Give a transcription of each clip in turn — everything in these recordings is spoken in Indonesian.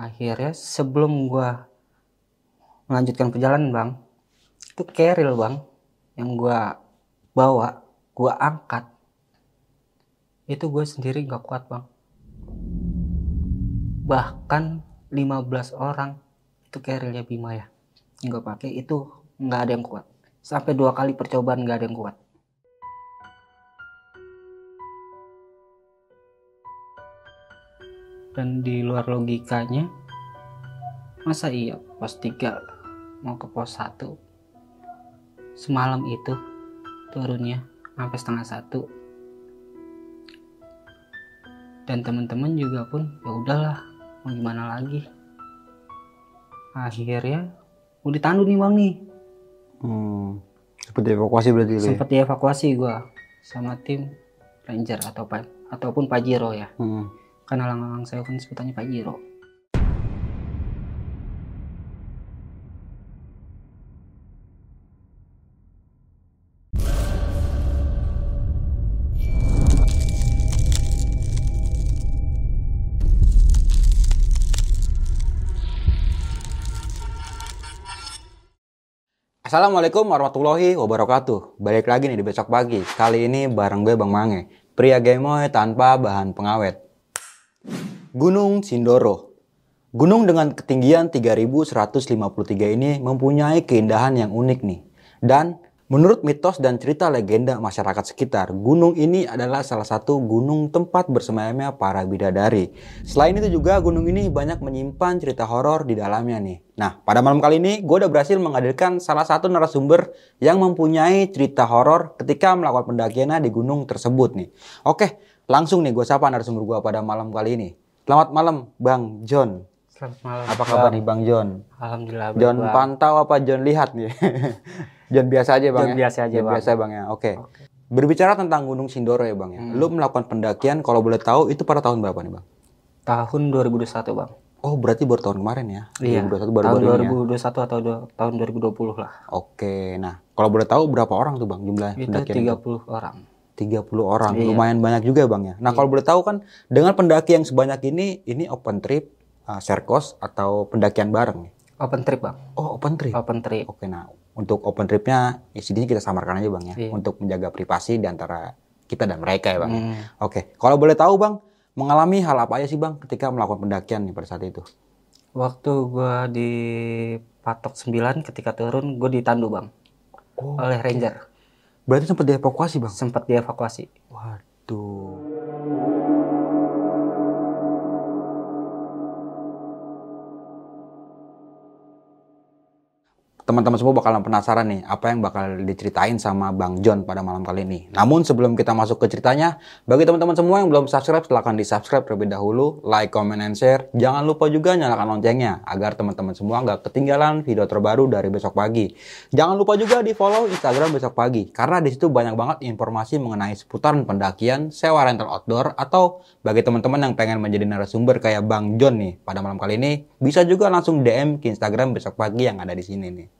akhirnya sebelum gua melanjutkan perjalanan bang itu keril bang yang gua bawa gua angkat. Itu gue sendiri nggak kuat bang. Bahkan 15 orang itu kerilnya Bima ya gue pakai itu nggak ada yang kuat. Sampai dua kali percobaan nggak ada yang kuat dan di luar logikanya masa iya pos 3 mau ke pos 1 semalam itu turunnya sampai setengah satu dan teman-teman juga pun ya udahlah mau gimana lagi akhirnya mau ditandu nih bang nih Hmm. Seperti evakuasi berarti ya? sempat dievakuasi gua sama tim ranger atau ataupun pajero ya Hmm. Karena lang-lang saya kan sebutannya pajero Assalamualaikum warahmatullahi wabarakatuh. Balik lagi nih di besok pagi. Kali ini bareng gue Bang Mange. Pria gemoy tanpa bahan pengawet. Gunung Sindoro. Gunung dengan ketinggian 3153 ini mempunyai keindahan yang unik nih. Dan menurut mitos dan cerita legenda masyarakat sekitar, gunung ini adalah salah satu gunung tempat bersemayamnya para bidadari. Selain itu juga gunung ini banyak menyimpan cerita horor di dalamnya nih. Nah, pada malam kali ini gue udah berhasil menghadirkan salah satu narasumber yang mempunyai cerita horor ketika melakukan pendakiannya di gunung tersebut nih. Oke, langsung nih gue sapa narasumber gue pada malam kali ini. Selamat malam, Bang John. selamat malam Apa kabar Bang. nih Bang John? alhamdulillah John Bang. pantau apa John lihat nih? John biasa aja Bang John ya? biasa aja, John Bang. biasa Bang ya, oke. Oke. Berbicara tentang Gunung Sindoro ya Bang ya. Hmm. Lu melakukan pendakian kalau boleh tahu itu pada tahun berapa nih Bang? tahun 2021 bang Oh berarti baru tahun kemarin ya? iya 2021 tahun baru-baru ini ya? 2021 atau do- tahun 2020 lah Oke, nah kalau boleh tahu berapa orang tuh Bang jumlah itu pendakian? 30 orang 30 orang, Iya. lumayan banyak juga Bang ya. Nah kalau boleh tahu kan dengan pendaki yang sebanyak ini, ini open trip, uh, serkos atau pendakian bareng open trip bang Oh open trip. open trip Oke, nah untuk open tripnya ya sini kita samarkan aja bang ya, Iya. untuk menjaga privasi di antara kita dan mereka ya bang. ya. Hmm. Oke, kalau boleh tahu bang, mengalami hal apa aja sih bang ketika melakukan pendakian nih pada saat itu? waktu gua di patok 9 ketika turun gue ditandu bang Oh, oleh ranger berarti sempat dievakuasi bang? sempat dievakuasi Waduh. Teman-teman semua bakalan penasaran nih apa yang bakal diceritain sama Bang John pada malam kali ini. Namun sebelum kita masuk ke ceritanya, bagi teman-teman semua yang belum subscribe silahkan di subscribe terlebih dahulu, like, comment, and share. Jangan lupa juga nyalakan loncengnya agar teman-teman semua nggak ketinggalan video terbaru dari besok pagi. Jangan lupa juga di follow Instagram besok pagi karena di situ banyak banget informasi mengenai seputaran pendakian, sewa rental outdoor atau bagi teman-teman yang pengen menjadi narasumber kayak Bang John nih pada malam kali ini bisa juga langsung DM ke Instagram besok pagi yang ada di sini nih.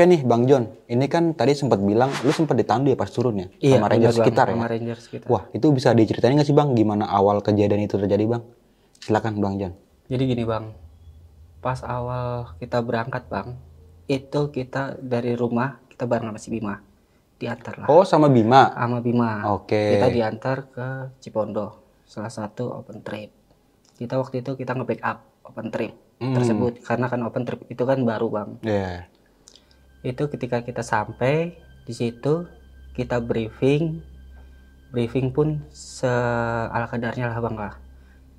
Oke nih Bang John, ini kan tadi sempat bilang lu sempat ditandu ya pas turun ya sama ranger sekitar ya. sama ranger sekitar Wah, itu bisa diceritain nggak sih Bang gimana awal kejadian itu terjadi Bang? Silakan Bang John. jadi gini bang pas awal kita berangkat bang itu kita dari rumah kita bareng sama si Bima diantar lah Oh, sama Bima. sama Bima Oke. kita diantar ke Cipondo salah satu open trip kita waktu itu kita nge-backup open trip Hmm. tersebut karena kan open trip itu kan baru bang Iya. Itu ketika kita sampai di situ kita briefing briefing pun se ala kadarnya lah bang lah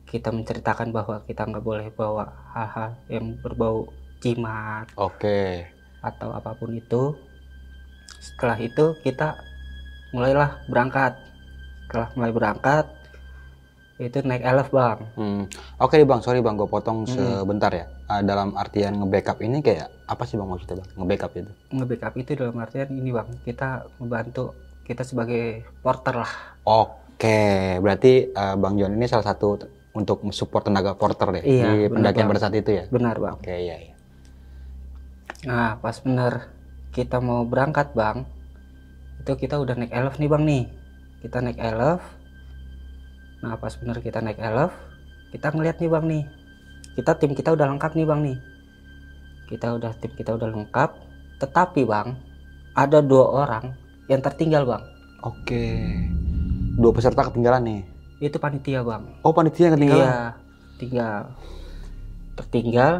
kita menceritakan bahwa kita nggak boleh bawa hal-hal yang berbau jimat Oke. atau apa pun itu setelah itu kita mulailah berangkat setelah mulai berangkat itu naik elf bang Hmm. Oke nih bang, sorry bang, gue potong Hmm. sebentar ya. Ah, dalam artian nge-backup ini kayak apa sih bang maksudnya bang? Nge-backup itu? nge-backup itu dalam artian ini bang kita membantu kita sebagai porter lah Oke, berarti eh, bang John ini salah satu untuk support tenaga porter deh Iya, di benar, pendakian pada saat itu ya. benar bang Oke, iya iya. nah pas bener kita mau berangkat bang itu kita udah naik elf nih bang nih kita naik elf nah pas bener kita naik elf kita ngeliat nih bang nih kita tim kita udah lengkap nih bang nih kita udah tim kita udah lengkap tetapi bang ada dua orang yang tertinggal bang Oke. Dua peserta ketinggalan nih. itu panitia bang Oh panitia yang ketinggalan. Iya, tinggal tertinggal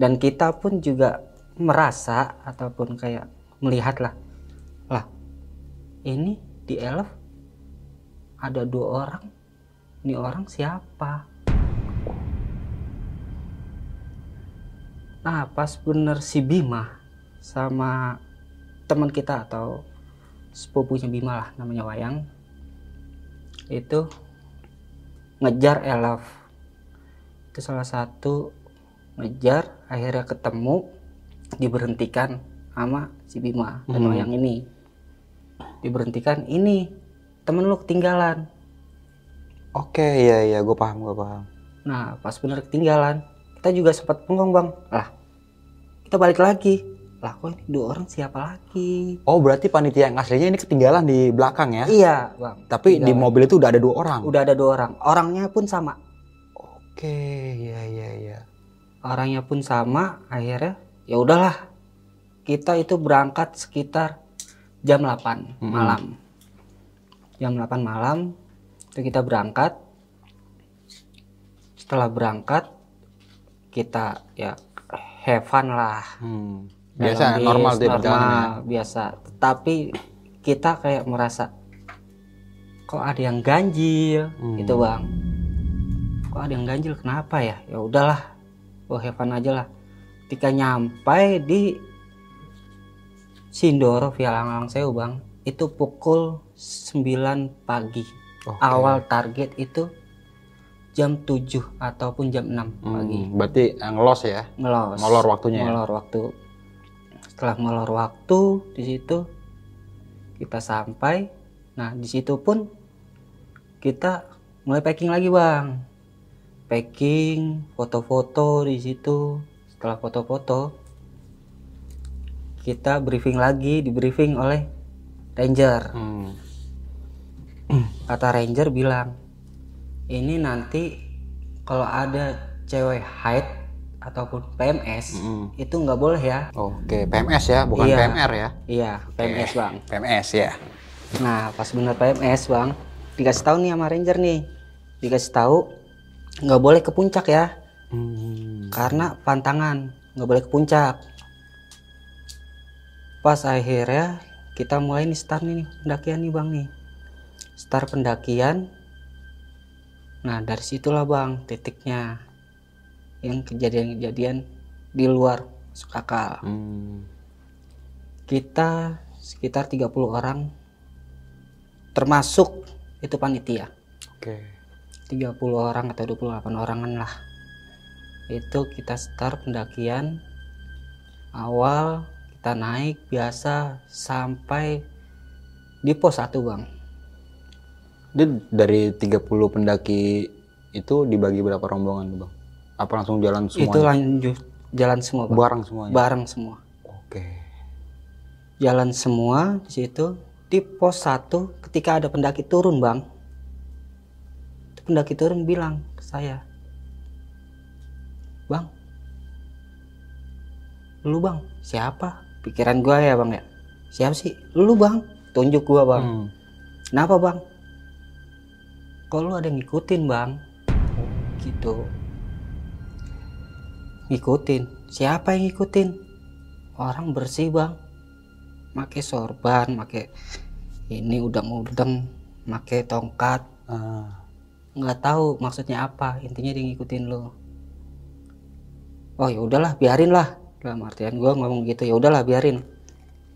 dan kita pun juga merasa ataupun kayak melihat lah, lah ini di elf ada dua orang, ini orang siapa? Nah pas bener si Bima sama teman kita atau sepupunya Bima lah namanya Wayang itu ngejar elf itu salah satu ngejar akhirnya ketemu diberhentikan sama si Bima dan Hmm. Wayang ini diberhentikan ini temen lu ketinggalan Oke, iya iya, gue paham, gue paham. nah pas bener ketinggalan kita juga sempat bengong bang. Lah kita balik lagi. Lah kok ini dua orang siapa lagi? Oh berarti panitia yang aslinya ini ketinggalan di belakang ya? iya bang. Tapi di mobil itu udah ada dua orang. udah ada dua orang. Orangnya pun sama. Oke, iya iya iya. orangnya pun sama akhirnya ya udahlah. Kita itu berangkat sekitar jam 8 Mm-mm. malam. Jam 8 malam itu kita berangkat. Setelah berangkat kita ya have fun lah. Hmm. Biasa bis, normal tuh ya normal, biasa. Tetapi kita kayak merasa kok ada yang ganjil? Hmm. gitu bang. Kok ada yang ganjil? Kenapa ya? Ya udahlah oh have fun aja lah. Ketika nyampai di Sindoro via Langlang Sewu bang itu pukul 9 pagi. Oke. awal target itu jam 7 ataupun jam 6 Hmm, pagi. berarti yang ngelos ya? ngelos. Molor waktunya ya? molor waktu. Setelah molor waktu di situ kita sampai. Nah di situ pun kita mulai packing lagi bang. Packing foto-foto di situ. Setelah foto-foto kita briefing lagi di briefing oleh ranger. Hmm. kata ranger bilang ini nanti kalau ada cewek haid ataupun PMS Mm-mm. itu nggak boleh ya Oke, PMS ya, bukan Iya. PMR ya? iya PMS bang PMS ya. nah pas bener PMS bang dikasih tahu nih sama ranger nih dikasih tahu nggak boleh ke puncak ya Hmm. karena pantangan nggak boleh ke puncak pas akhirnya kita mulai nih start nih pendakian nih bang nih start pendakian nah dari situlah bang titiknya yang kejadian-kejadian di luar masuk akal Hmm. kita sekitar 30 orang termasuk itu panitia. Oke. 30 orang atau 28 orangan lah. Itu kita start pendakian. Awal kita naik biasa sampai di pos 1 bang Dia dari 30 pendaki itu dibagi berapa rombongan Bang? Apa langsung jalan itu semuanya? lanjut jalan semua bang Bareng semuanya. bareng semua Oke. jalan semua di situ di pos 1 ketika ada pendaki turun bang itu pendaki turun bilang ke saya bang lu bang siapa pikiran gua ya bang ya siapa sih lu bang tunjuk gua bang Hmm. kenapa bang kok lu ada yang ngikutin bang? Gitu. Ngikutin? Siapa yang ngikutin? Orang bersih bang. Make sorban make ini udang-udang make tongkat. Ah. nggak tahu maksudnya apa. Intinya dia ngikutin lo oh ya udahlah biarin lah. Dalam artian gue ngomong gitu ya udahlah biarin.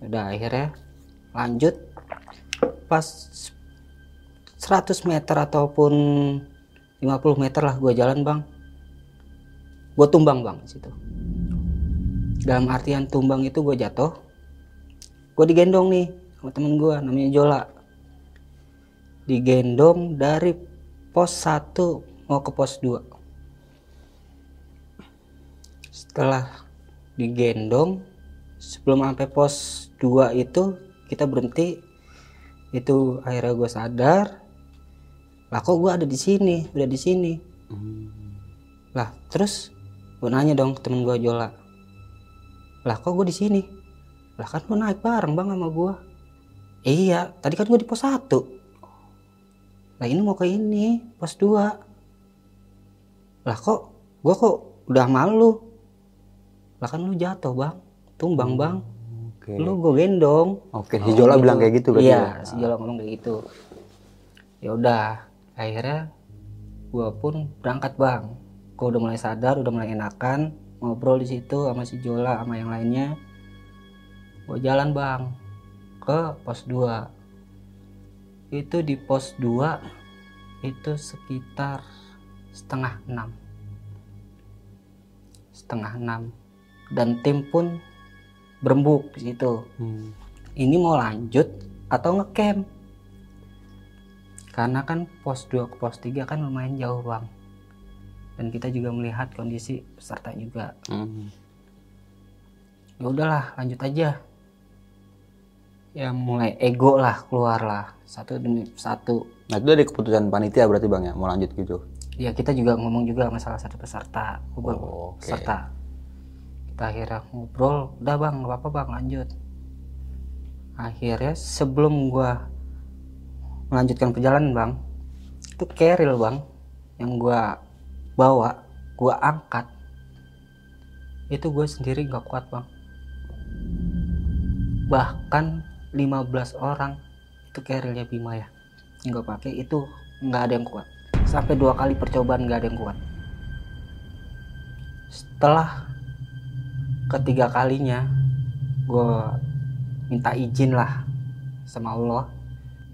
Udah akhirnya lanjut. Pas 100 meter ataupun 50 meter lah gue jalan bang. Gue tumbang bang situ. Dalam artian tumbang itu gue jatuh gue digendong nih sama temen gue namanya Jola. Digendong dari pos 1 mau ke pos 2 setelah digendong sebelum sampai pos 2 itu kita berhenti. Itu akhirnya gue sadar lah kok gue ada di sini? Udah di sini. Lah terus? Gue nanya dong ke temen gue Jola. Lah kok gue di sini? Lah kan gue naik bareng bang sama gue iya tadi kan gue di pos 1 lah ini mau ke ini pos 2 lah kok? Gue kok udah malu. Lah kan lu jatuh bang. Tumbang bang. Oke. lu gue gendong. Oke, si Jola bilang kayak gitu berarti. iya ya? si Jola ngomong kayak gitu. Ya udah akhirnya gue pun berangkat bang. Gue udah mulai sadar udah mulai enakan ngobrol di situ sama si Jola sama yang lainnya. Gue jalan bang ke pos 2 itu di pos 2 itu sekitar setengah enam. Setengah enam. Dan tim pun berembuk di situ. Hmm. ini mau lanjut atau ngecamp karena kan pos 2 ke pos 3 kan lumayan jauh bang dan kita juga melihat kondisi peserta juga. Hmm. ya udahlah lanjut aja. Ya mulai ego lah keluar lah. Satu demi satu. Nah itu dari keputusan panitia berarti bang ya? Mau lanjut gitu. ya kita juga ngomong juga sama salah satu peserta. Beberapa Oh, peserta. Kita akhirnya ngobrol. Udah bang nggak apa-apa bang lanjut. Akhirnya sebelum gua melanjutkan perjalanan bang. Itu keril bang yang gua bawa gua angkat. Itu gue sendiri nggak kuat bang. Bahkan 15 orang itu kerilnya Bima ya yang gue pakai itu nggak ada yang kuat. Sampai dua kali percobaan nggak ada yang kuat. Setelah ketiga kalinya gue minta izin lah sama Allah.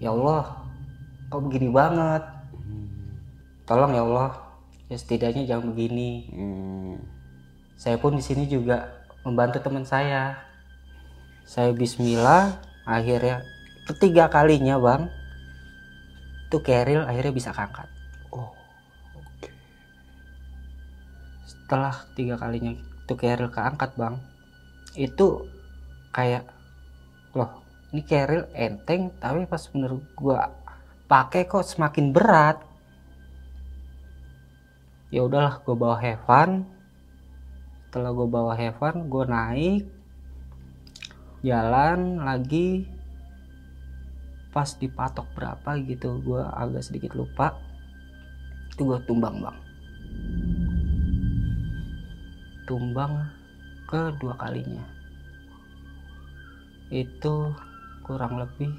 Ya Allah kok begini banget? Tolong ya Allah ya setidaknya jangan begini. Hmm. saya pun di sini juga membantu teman saya. Saya Bismillah akhirnya ketiga kalinya bang itu keril akhirnya bisa keangkat. Oh. setelah tiga kalinya itu keril keangkat bang itu kayak loh ini keril enteng tapi pas bener gua pakai kok semakin berat. Ya udahlah gue bawa Heaven setelah gue bawa Heaven gue naik jalan lagi. Pas dipatok berapa gitu gue agak sedikit lupa. Itu gue tumbang bang. Tumbang kedua kalinya. Itu kurang lebih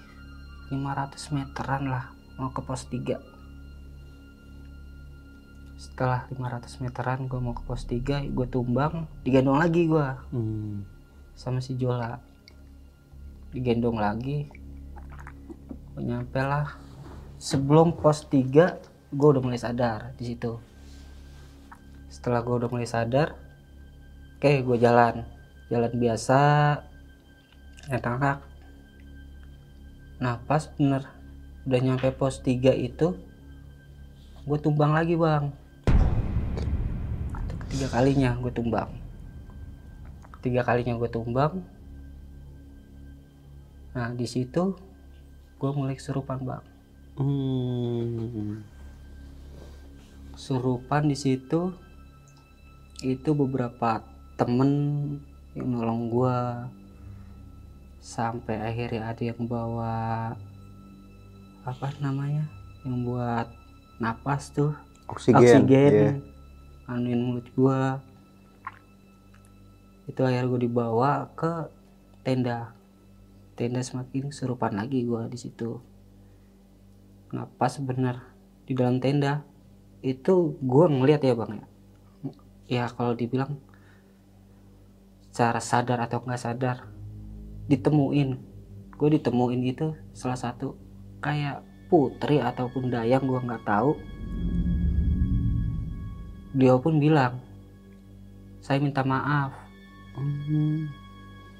500 meteran lah mau ke pos 3 setelah 500 meteran gue mau ke pos 3 gue tumbang digendong lagi gue Hmm. sama si Jola. Digendong lagi. Gue nyampe lah. Sebelum pos 3 gue udah mulai sadar di situ. Setelah gue udah mulai sadar oke gue jalan. Jalan biasa. Enak nah pas bener udah nyampe pos 3 itu gue tumbang lagi bang. Itu ketiga kalinya gue tumbang. Ketiga kalinya gue tumbang. Nah di situ gue mulai kesurupan bang. Hmm. kesurupan di situ itu beberapa temen yang nolong gue sampai akhirnya ada yang bawa apa namanya yang buat napas tuh. Oksigen. oksigen. Iya. anuin mulut gua. Itu akhirnya gue dibawa ke tenda. Tenda semakin kesurupan lagi gua di situ. Napas bener di dalam tenda. Itu gue ngeliat ya bang ya. Ya kalau dibilang secara sadar atau nggak sadar ditemuin. Gue ditemuin itu salah satu kayak putri ataupun dayang gue nggak tahu. Dia pun bilang saya minta maaf. Hmm.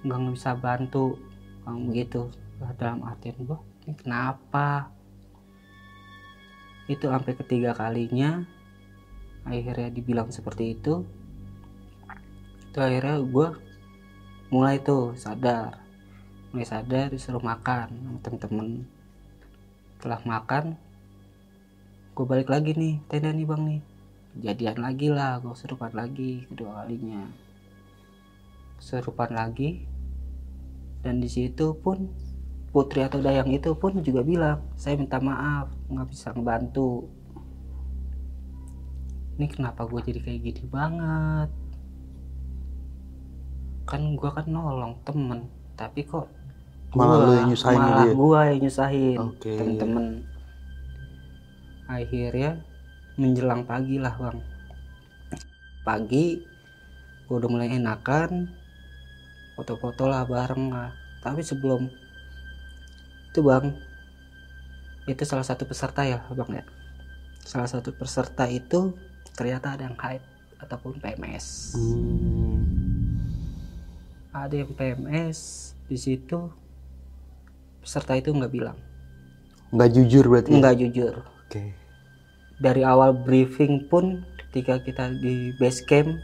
nggak bisa bantu. Begitu dalam artian gue ini kenapa? Itu sampai ketiga kalinya akhirnya dibilang seperti itu. Itu akhirnya gue mulai tuh sadar. Mulai sadar disuruh makan sama temen-temen setelah makan gue balik lagi nih tenda nih bang nih. Kejadian lagi lah gue serupan lagi kedua kalinya. Serupan lagi dan di situ pun putri atau dayang itu pun juga bilang saya minta maaf nggak bisa ngebantu. Ini kenapa gue jadi kayak gini banget? Kan gue kan nolong temen tapi kok Malah gua- lu yang nyusahin malah dia? gue yang nyusahin Oke. temen-temen akhirnya menjelang pagi lah bang pagi gue udah mulai enakan foto-foto lah bareng lah tapi sebelum itu bang itu salah satu peserta ya bang ya salah satu peserta itu ternyata ada yang haid ataupun PMS Hmm. ada yang PMS di situ peserta itu nggak bilang Nggak jujur berarti. ya? nggak jujur Oke. dari awal briefing pun ketika kita di base camp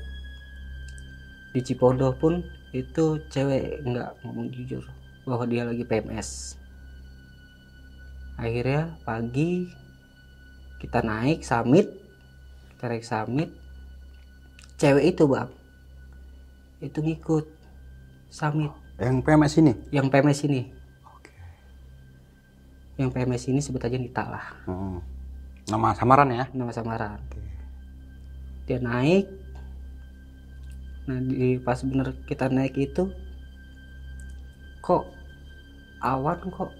di Cipondo pun itu cewek nggak ngomong jujur bahwa dia lagi PMS akhirnya pagi kita naik summit kita naik summit cewek itu bang itu ngikut summit Yang PMS ini. yang PMS ini. Yang PMS ini sebut aja Nita lah. Hmm. Nama samaran ya. nama samaran. Dia naik. Nah di pas bener kita naik itu kok awan kok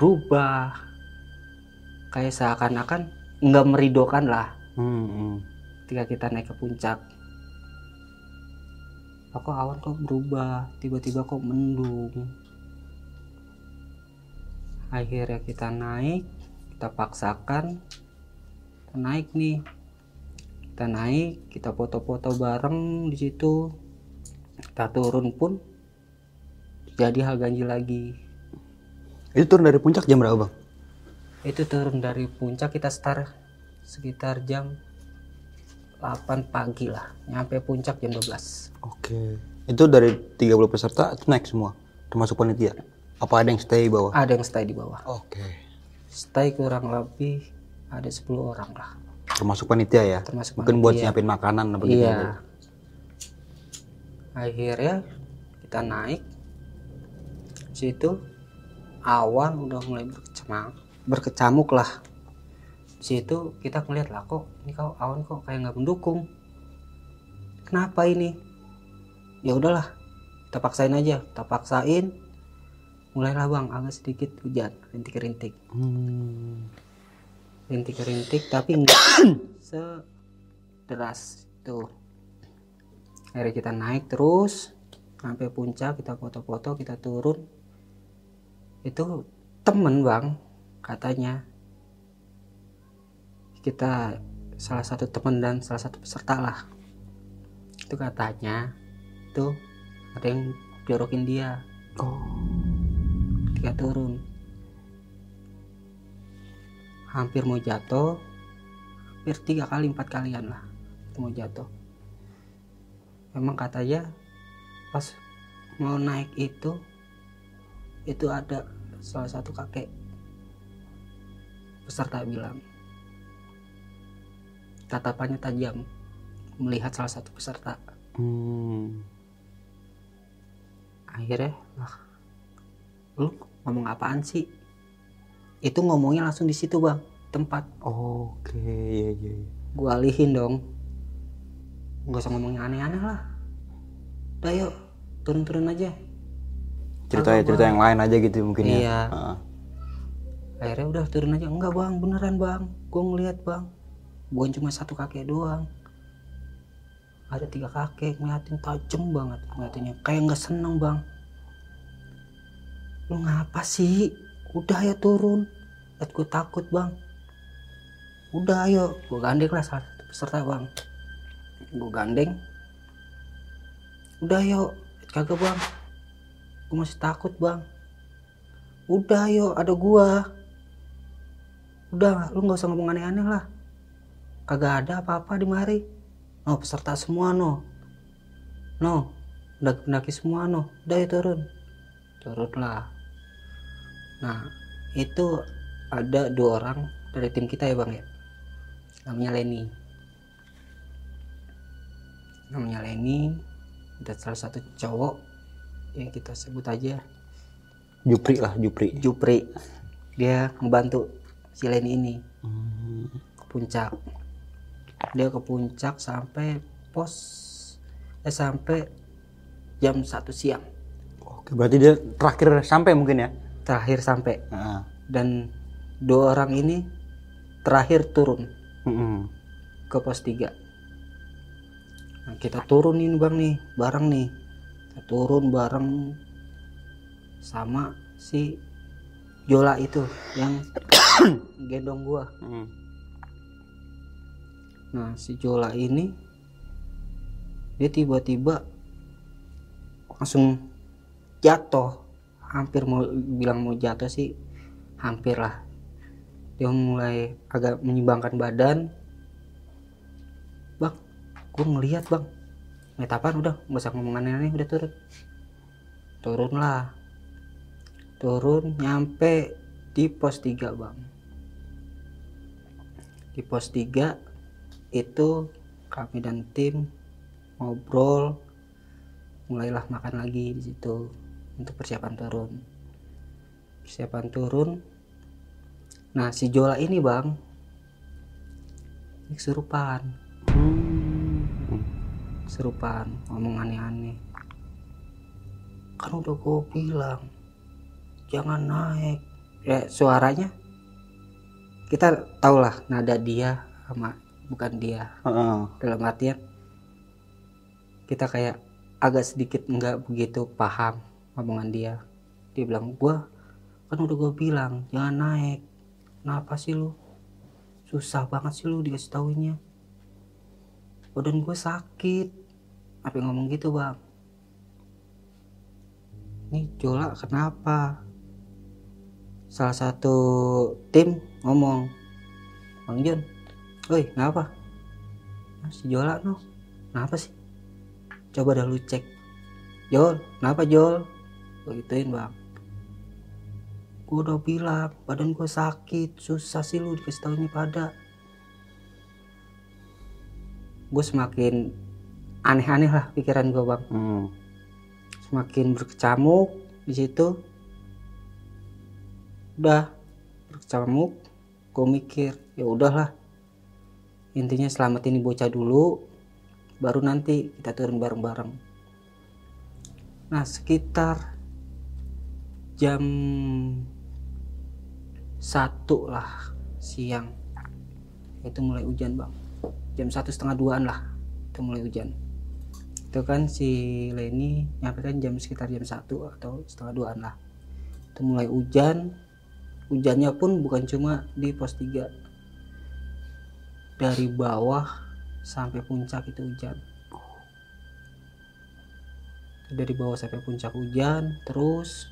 berubah? Kayak seakan-akan nggak meridokan lah. Hmm, hmm. ketika kita naik ke puncak. Kok awan kok berubah? Tiba-tiba kok mendung akhirnya kita naik kita paksakan kita naik nih kita naik kita foto-foto bareng di situ kita turun pun jadi hal ganjil lagi Itu turun dari puncak jam berapa bang? itu turun dari puncak kita start sekitar jam 8 pagi lah nyampe puncak jam 12 Oke. Itu dari 30 peserta itu naik semua, termasuk panitia. Apa ada yang stay di bawah? ada yang stay di bawah Oke. stay kurang lebih ada 10 orang lah Termasuk panitia ya. termasuk Mungkin buat panitia. nyiapin makanan apa gitu. iya akhirnya kita naik situ awan udah mulai berkecamuk berkecamuk lah situ kita ngeliat lah kok ini kau awan kok kayak nggak mendukung kenapa ini ya udahlah kita paksain aja kita paksain mulailah bang. Agak sedikit hujan. Rintik-rintik. Hmm. rintik-rintik tapi nggak sederas itu. Akhirnya kita naik terus. Sampai puncak kita foto-foto kita turun. Itu temen bang katanya. Kita salah satu teman dan salah satu peserta lah. Itu katanya tuh ada yang jorokin dia. Oh. Ketika turun. Hampir mau jatuh hampir tiga kali empat kalian lah mau jatuh. Memang katanya pas mau naik itu itu ada salah satu kakek peserta bilang. Tatapannya tajam melihat salah satu peserta. Hmm. akhirnya lah lu ngomong apaan sih? Itu ngomongnya langsung di situ bang. Tempat. Oke, iya iya. iya. gua alihin dong. Nggak usah ngomong yang aneh-aneh lah. Udah yuk. Turun-turun aja. Cerita Kagak, cerita Bang. yang lain aja gitu mungkin ya. Iya. Heeh. akhirnya udah turun aja. Enggak bang. Beneran bang. Gua ngeliat bang. Bukan cuma satu kakek doang. Ada tiga kakek. Ngeliatin tajem banget. Ngeliatinnya. Kayak nggak seneng bang lu ngapa sih? Udah ya turun. Liat gue takut bang. Udah ayo. Gue gandeng lah salah peserta bang. Gue gandeng. Udah yuk kagak bang. Gue masih takut bang. Udah ayo. Ada gua. Udah lu nggak usah ngomong aneh-aneh lah. Kagak ada apa-apa di mari. No peserta semua no. No pendaki semua no. Udah ya turun. Turun lah nah itu ada dua orang dari tim kita ya bang ya? Namanya Lenny. Namanya Lenny dan salah satu cowok yang kita sebut aja. Jupri lah, Jupri. Jupri. Dia ngebantu si Lenny ini. Ke puncak. Dia ke puncak sampai pos eh sampai jam satu siang. Oke, berarti dia terakhir sampai mungkin ya? Terakhir sampai Heeh. dan dua orang ini terakhir turun Mm-mm. ke pos 3 nah, kita turun ini bang nih bareng nih kita turun bareng sama si Jola itu yang gendong gua Mm. nah si Jola ini dia tiba-tiba langsung jatuh hampir mau bilang mau jatuh sih hampir lah. Dia mulai agak menyimbangkan badan. Bang gue ngeliat bang. Ngeliat apaan? Udah gak usah ngomong aneh-aneh udah turun. Turun lah. Turun nyampe di pos 3 bang. Di pos 3 itu kami dan tim ngobrol. Mulailah makan lagi di situ untuk persiapan turun. Persiapan turun. Nah si Jola ini bang ini kesurupan. Hmm. kesurupan ngomong aneh-aneh. Kan udah gue bilang jangan naik. Ya suaranya? Kita tau lah nada dia sama bukan dia. Heeh. dalam artian kita kayak agak sedikit nggak begitu paham omongan dia. Dia bilang gua kan udah gue bilang jangan naik. Kenapa sih lu? Susah banget sih lu dikasih taunya. Badan gue sakit. Apa yang ngomong gitu bang? Ini Jola kenapa? Salah satu tim ngomong Bang John Woi kenapa? "Ah, si Jola no kenapa sih? Coba dah lu cek. Jol kenapa Jol gue gituin bang. Gue udah bilang badan gue sakit susah sih lu dikasih taunya pada. Gue semakin aneh-aneh lah pikiran gue bang. Hmm. semakin berkecamuk di situ. Udah berkecamuk gue mikir ya udahlah. Intinya selamatin ini bocah dulu baru nanti kita turun bareng-bareng. Nah sekitar jam satu lah siang. Itu mulai hujan bang. Jam satu setengah duaan lah itu mulai hujan. Itu kan si Leni nyampe kan jam sekitar jam satu atau setengah duaan lah. Itu mulai hujan. Hujannya pun bukan cuma di pos 3 dari bawah sampai puncak itu hujan. Dari bawah sampai puncak hujan terus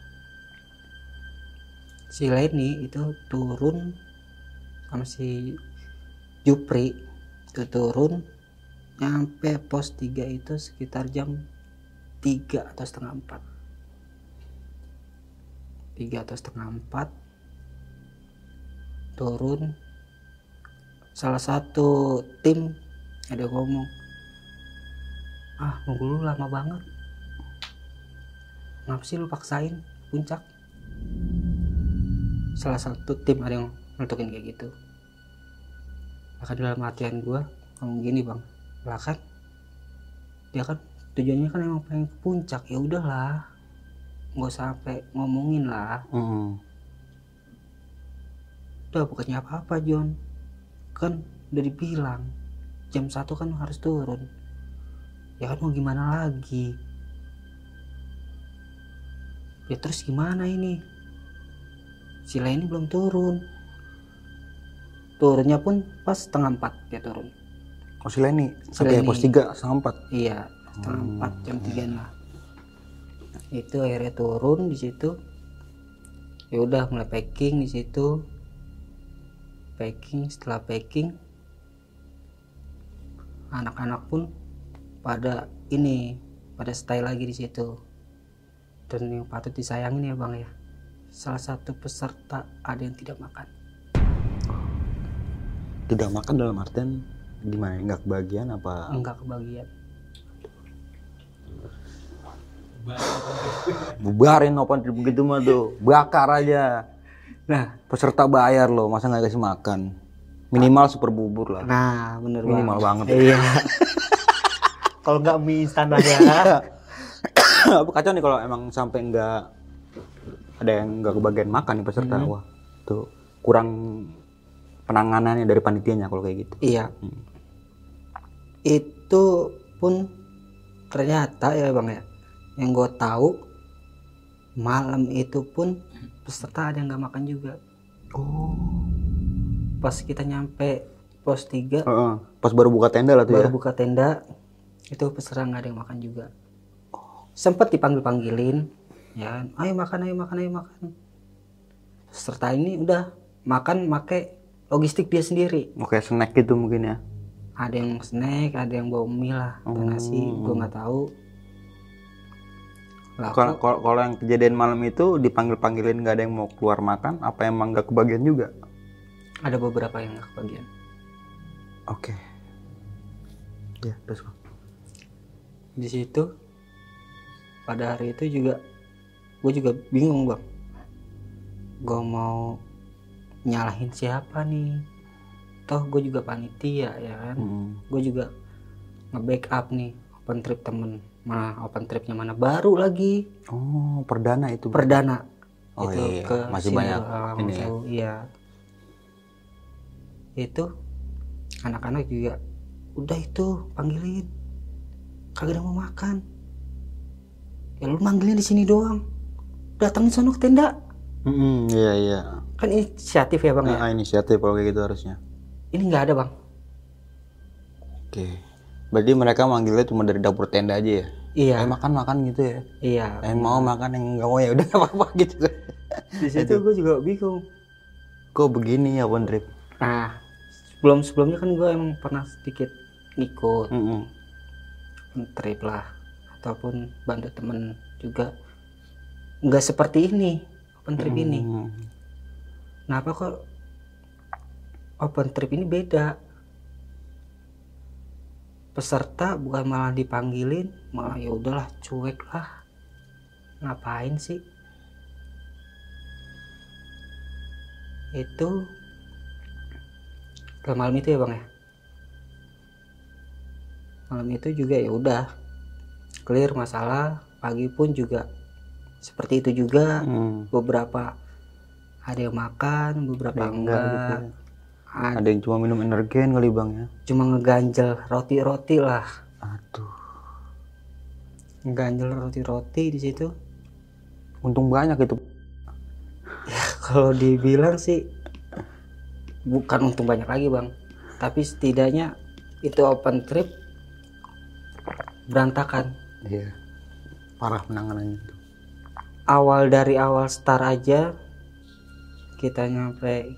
si Leni itu turun sama si Jupri itu turun nyampe pos 3 itu sekitar jam 3 atau setengah 4 3 atau setengah 4 turun. Salah satu tim ada ngomong ah nunggu lu lama banget. Ngapa sih lu paksain puncak salah satu tim ada yang ngelutukin kayak gitu. Maka dalam hatian gua ngomong gini bang lah kan? Dia kan tujuannya kan emang pengen ke puncak. Ya udahlah nggak sampai ngomongin lah. Hmm. udah bukannya apa-apa John. Kan udah dibilang jam satu kan harus turun. Ya kan mau gimana lagi? Ya terus gimana ini si ini belum turun. Turunnya pun pas setengah empat dia turun. Oh si Leni, sampai pos 3 setengah 4 iya setengah Hmm. empat jam tiga lah. Itu akhirnya turun di situ. Ya udah mulai packing di situ. Packing setelah packing anak-anak pun pada ini pada stay lagi di situ. Dan yang patut disayangin ya bang ya salah satu peserta ada yang tidak makan Tidak makan dalam artian gimana? Nggak kebagian apa? enggak kebagian Bubarin open trip begitu mah tuh. Bakar aja. nah Peserta bayar loh, masa nggak kasih makan? Minimal super bubur lah. nah bener Minimal banget. iya kalau nggak mie instan aja Apa kacau nih kalau emang sampai nggak ada yang nggak kebagian makan nih peserta. Wah, tuh kurang penanganannya dari panitianya kalau kayak gitu. Iya. Itu pun ternyata ya bang ya, yang gue tahu malam itu pun peserta ada yang nggak makan juga. Oh. Pas kita nyampe pos 3 Heeh. Pas baru buka tenda lah tuh baru ya. buka tenda itu peserta nggak ada yang makan juga. Sempet dipanggil panggilin, ya, ayo makan, ayo makan, ayo makan. Peserta ini udah makan make logistik dia sendiri. Oke, snack gitu mungkin ya. ada yang snack ada yang bawa mie lah atau nasi gue nggak tahu Kalau yang kejadian malam itu dipanggil panggilin nggak ada yang mau keluar makan, apa emang nggak kebagian juga? ada beberapa yang nggak kebagian Oke. Ya, terus di situ pada hari itu juga gue juga bingung bang gue mau nyalahin siapa nih toh gue juga panitia ya kan Hmm. gue juga nge-backup nih open trip temen mana open tripnya mana baru lagi Oh, perdana itu. Bang. perdana Oh itu iya, iya. ke Masih sini banyak doang, ini ya. iya itu anak-anak juga udah itu panggilin kagak ada mau makan ya lu manggilnya di sini doang datangin sono ke tenda Mm-mm, iya iya. kan inisiatif ya bang ya Nah, inisiatif kalau kayak gitu harusnya. ini nggak ada bang Oke. Berarti mereka manggilnya cuma dari dapur tenda aja ya? iya Eh makan makan gitu ya? iya Yang mau makan yang nggak mau ya udah nggak apa-apa gitu. di situ gue juga bingung Kok begini ya one trip? nah sebelum sebelumnya kan gue emang pernah sedikit ikut Mm-mm. open trip lah ataupun bantu temen juga nggak seperti ini open trip ini. Mm. kenapa kok open trip ini beda? Peserta bukan malah dipanggilin malah ya udahlah cuek lah. Ngapain sih? Itu setelah malam itu ya bang ya? Malam itu juga ya udah clear masalah pagi pun juga seperti itu juga Mm. beberapa ada yang makan beberapa Ada yang enggak, enggak gitu ya. Ada- Ada yang cuma minum energen kali bang ya? cuma ngeganjel roti-roti lah Aduh. ngeganjel roti-roti di situ Untung banyak itu. kalau dibilang sih bukan untung banyak lagi bang tapi setidaknya itu open trip berantakan Iya. Parah penanganannya itu. Awal dari awal start aja kita nyampe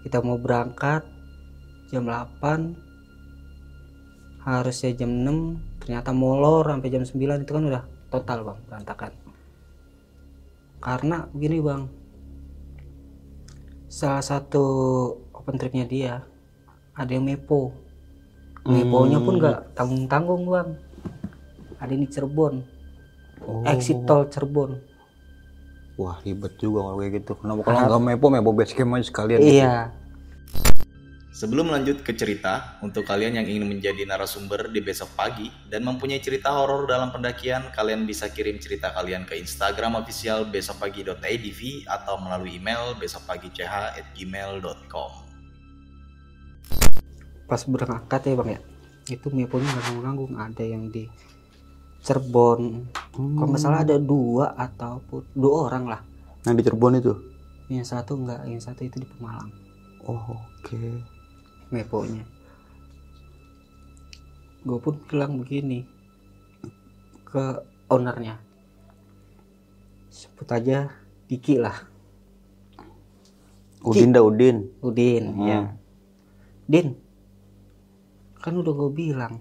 kita mau berangkat jam 8 harusnya jam 6 ternyata molor sampai jam 9 itu kan udah total bang berantakan. Karena begini bang salah satu open tripnya dia ada yang mepo. Meponya pun nggak tanggung tanggung bang. Ada ini Cirebon Oh. exit tol Cirebon Wah ribet juga kalau kayak gitu. Kenapa kalau nggak mepo mepo base camp aja sekalian. iya Sebelum lanjut ke cerita, untuk kalian yang ingin menjadi narasumber di besok pagi dan mempunyai cerita horor dalam pendakian, kalian bisa kirim cerita kalian ke Instagram official besokpagi.idv atau melalui email besokpagi.ch@gmail.com. pas berangkat ya bang ya itu meponya nanggung-nanggung ada yang di Cirebon kalau nggak salah ada dua ataupun dua orang lah Yang di Cirebon itu. yang satu enggak yang satu itu di Pemalang Oh, oke. meponya gue pun bilang begini ke ownernya sebut aja Diki lah Udin dah Udin. Udin Hmm. ya Din kan udah gue bilang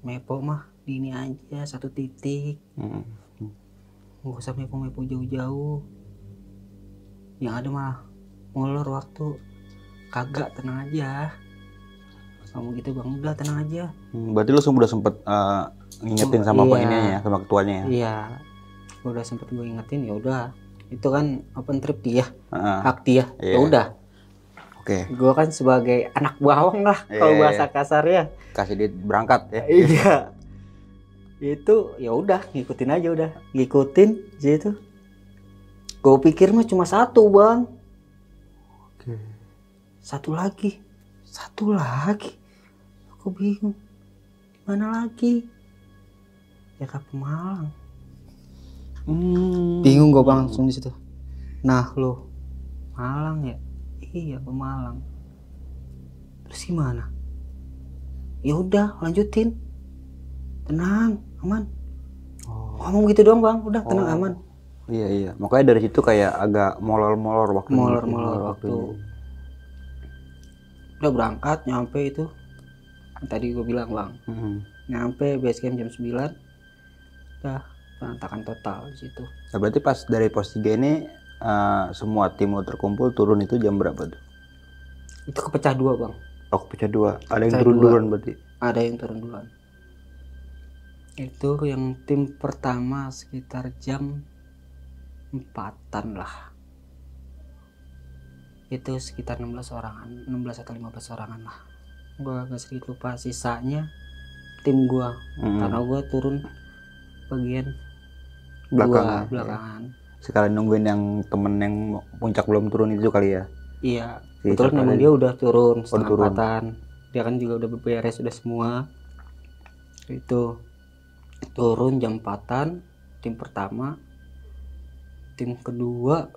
mepo mah di ini aja satu titik Hmm. nggak usah mepo-mepo jauh-jauh yang ada mah molor waktu kagak tenang aja kamu gitu bang udah tenang aja Hmm, Berarti lu udah sempet eh, ngingetin sama Iya. penginnya ya, sama ketuanya ya. iya udah sempet gue ingetin ya udah itu kan open trip dia Heeh. hak dia Iya. ya udah Oke, gue kan sebagai anak bawang lah kalau Iya. bahasa kasarnya kasih dia berangkat ya. iya itu ya udah ngikutin aja udah. Ngikutin gitu gue pikir mah cuma satu bang. Oke. satu lagi. Satu lagi? Aku bingung. Mana lagi? Ya ke Pemalang. Hmm. bingung gue bang langsung di situ. Nah lo. Malang ya? Iya ke Malang terus gimana? Ya udah lanjutin. Tenang aman Oh. ngomong gitu doang bang udah tenang Oh. aman Iya iya, makanya dari situ kayak agak molor-molor waktu Molor-molor waktu. udah berangkat nyampe itu tadi gue bilang bang Hmm. nyampe base camp jam 9 udah berantakan total di situ Nah, berarti pas dari pos 3 ini eh, semua tim lo terkumpul turun itu jam berapa tuh? itu kepecah dua bang Oh, pecah dua. Ada yang turun dua. duluan berarti. ada yang turun duluan itu yang tim pertama sekitar jam empatan lah itu sekitar 16 orangan 16 atau 15 orangan lah gua agak sedikit lupa sisanya tim gua Hmm. karena gua turun bagian Belakang. dua ya. belakangan Sekalian nungguin yang temen yang puncak belum turun itu kali ya. iya Si betul memang dia udah turun setengah turun. dia kan juga udah beberes sudah semua itu turun jam tim pertama. Tim kedua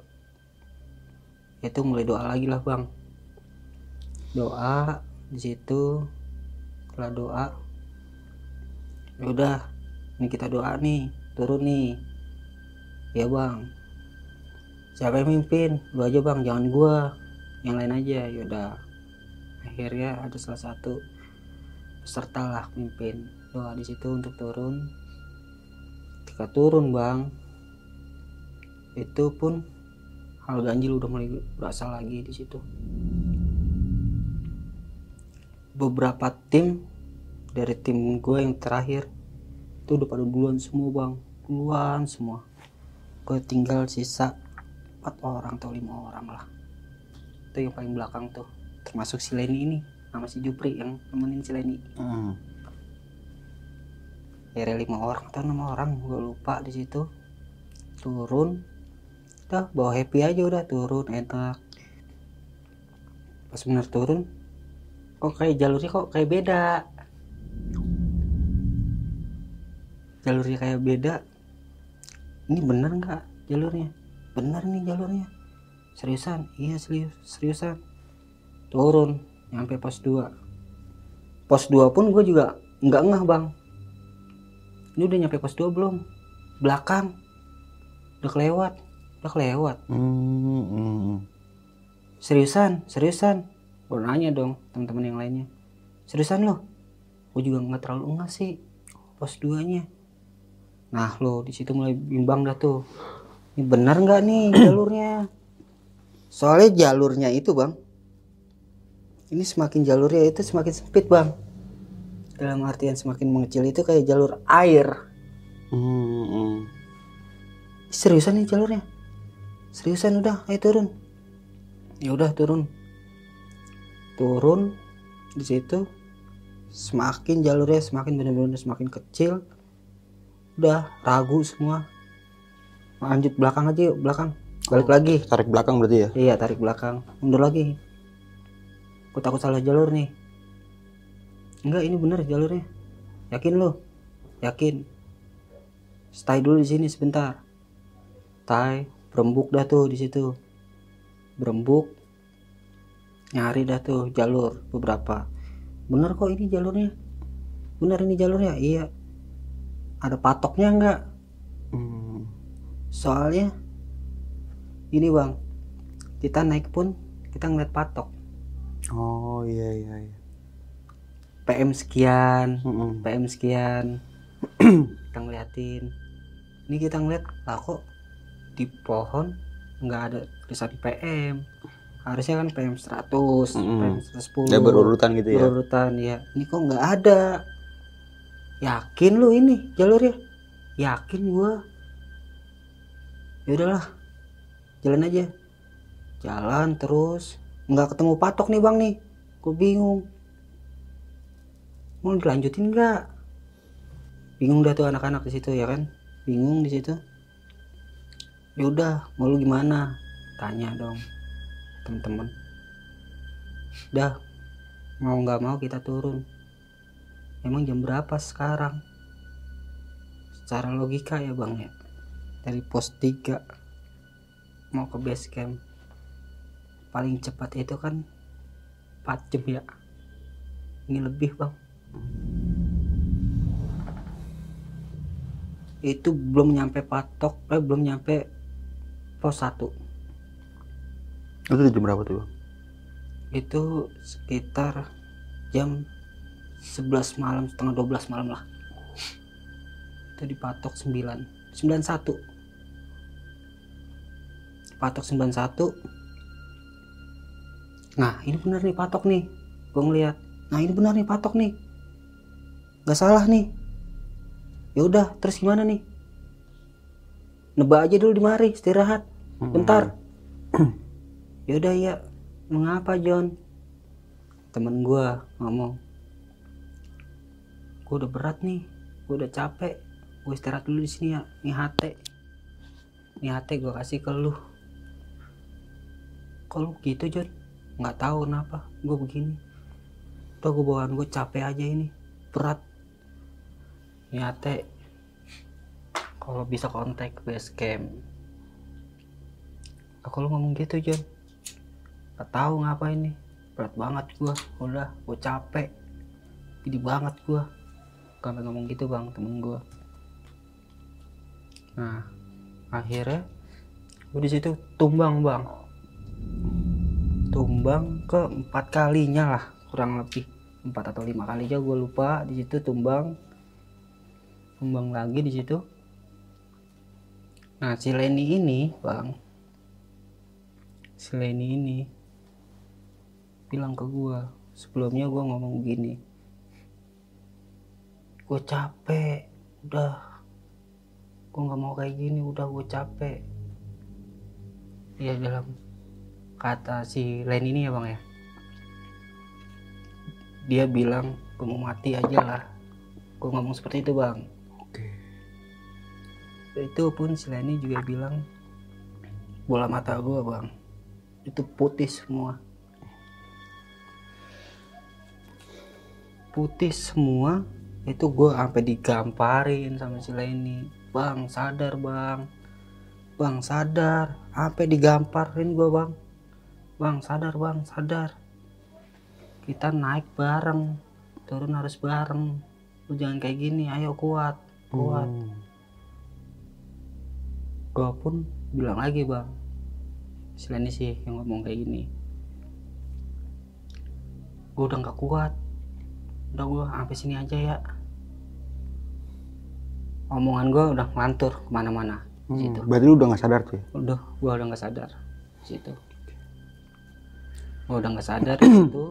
itu mulai doa lagi lah bang. Doa di situ setelah doa ya udah ini kita doa nih turun nih. Ya bang. Siapa yang mimpin? Lu aja bang jangan gua. Yang lain aja yaudah akhirnya ada salah satu peserta lah mimpin doa di situ untuk turun. Ketika turun bang itu pun hal ganjil udah mulai berasa lagi di situ. Beberapa tim dari tim gue yang terakhir itu udah pada duluan semua bang. Duluan semua. Gue tinggal sisa empat orang atau lima orang lah. Itu yang paling belakang tuh. Termasuk si Leni ini sama si Jupri yang nemenin si Leni Hmm. Ya lima orang atau enam orang gue lupa di situ. Turun. Udah bawa happy aja udah turun enak. Pas bener turun kok kayak jalurnya kok kayak beda? Jalurnya kayak beda. Ini bener nggak jalurnya? Bener nih jalurnya. Seriusan? Iya serius seriusan. Turun nyampe pos 2 pos 2 pun gue juga nggak ngeh bang ini udah nyampe pos 2 belum? Belakang. Udah kelewat. Udah kelewat. Hmm, hmm. seriusan? Seriusan? Gue nanya dong teman-teman yang lainnya. Seriusan lo gue juga nggak terlalu enggak sih. Pos 2 nya nah lo di situ mulai bimbang dah tuh. Ini benar nggak nih jalurnya? Soalnya jalurnya itu bang. Ini semakin jalurnya itu semakin sempit bang dalam artian semakin mengecil itu kayak jalur air. Hmm, hmm. seriusan nih jalurnya? Seriusan udah ayo turun. Ya udah turun. Turun di situ semakin jalurnya semakin benar-benar semakin kecil. Udah ragu semua. Lanjut belakang aja yuk belakang. Balik lagi. Tarik belakang berarti ya? iya tarik belakang. Mundur lagi. Aku takut salah jalur nih enggak ini bener jalurnya. Yakin lo yakin? Stay dulu di sini sebentar. Stay berembuk dah tuh di situ. Berembuk nyari dah tuh jalur beberapa. Bener kok ini jalurnya? Bener ini jalurnya? Iya. Ada patoknya enggak? Soalnya ini bang kita naik pun kita ngeliat patok. Oh iya iya iya. PM sekian Mm-mm. PM sekian. Kita ngeliatin. Ini kita ngeliat lah kok di pohon nggak ada tulisan PM harusnya kan PM 100 Mm-mm. PM 110 Ya berurutan gitu ya. berurutan ya. Ini kok nggak ada? Yakin lu ini jalurnya? Yakin gua. Ya udahlah jalan aja. Jalan terus. Nggak ketemu patok nih bang nih. Gue bingung mau dilanjutin nggak? Bingung dah tuh anak-anak di situ ya kan? Bingung di situ. Ya udah mau lu gimana? Tanya dong temen-temen dah mau nggak mau kita turun. Emang jam berapa sekarang? Secara logika ya bang ya. Dari pos 3 mau ke base camp. Paling cepat itu kan 4 jam ya. Ini lebih bang itu belum nyampe patok eh belum nyampe pos 1 Itu jam berapa tuh? Itu sekitar jam 11 malam setengah 12 malam lah. Itu dipatok 9 91 patok 91 nah ini bener nih patok nih. Gue ngeliat. Nah ini bener nih patok nih nggak salah nih. Ya udah terus gimana nih? Nebak aja dulu di mari istirahat. Bentar. Ya udah ya mengapa John? Temen gua ngomong gua udah berat nih gua udah capek. Gua istirahat dulu di sini ya. Nih hati nih hati gua kasih ke lu. Lu gitu John? Nggak tahu kenapa gua begini. Udah gua bawaan gua capek aja ini. Berat nih hati kalau bisa kontak base camp. Aku lu ngomong gitu John Gak tahu ngapa ini. Berat banget gua. Udah gua capek. Gede banget gua sampai ngomong gitu bang temen gua. Nah akhirnya gua di situ tumbang bang. Tumbang ke empat kalinya lah kurang lebih. Empat atau lima kali aja gua lupa. Di situ tumbang tumbang lagi di situ. Nah si Leni ini bang si Leni ini bilang ke gua sebelumnya gua ngomong begini gue capek udah gue nggak mau kayak gini udah gue capek. Ya dalam kata si Len ini ya bang ya. Dia bilang gue mau mati aja lah. Gue ngomong seperti itu bang. Itu pun si Leni juga bilang bola mata gue bang. Itu putih semua. Putih semua itu gue sampai digamparin sama si Leni bang sadar bang. Bang sadar. Sampai digamparin gue bang. Bang sadar bang sadar. Kita naik bareng. Turun harus bareng. Lu jangan kayak gini. Ayo kuat kuat. Hmm. Gue pun bilang lagi bang si Leni sih yang ngomong kayak gini gue udah nggak kuat. Udah gue sampai sini aja ya. Omongan gue udah ngelantur ke mana-mana. Hmm, situ. Berarti lu udah gak sadar tuh ya? udah gue udah nggak sadar. Situ. Gue udah nggak sadar situ.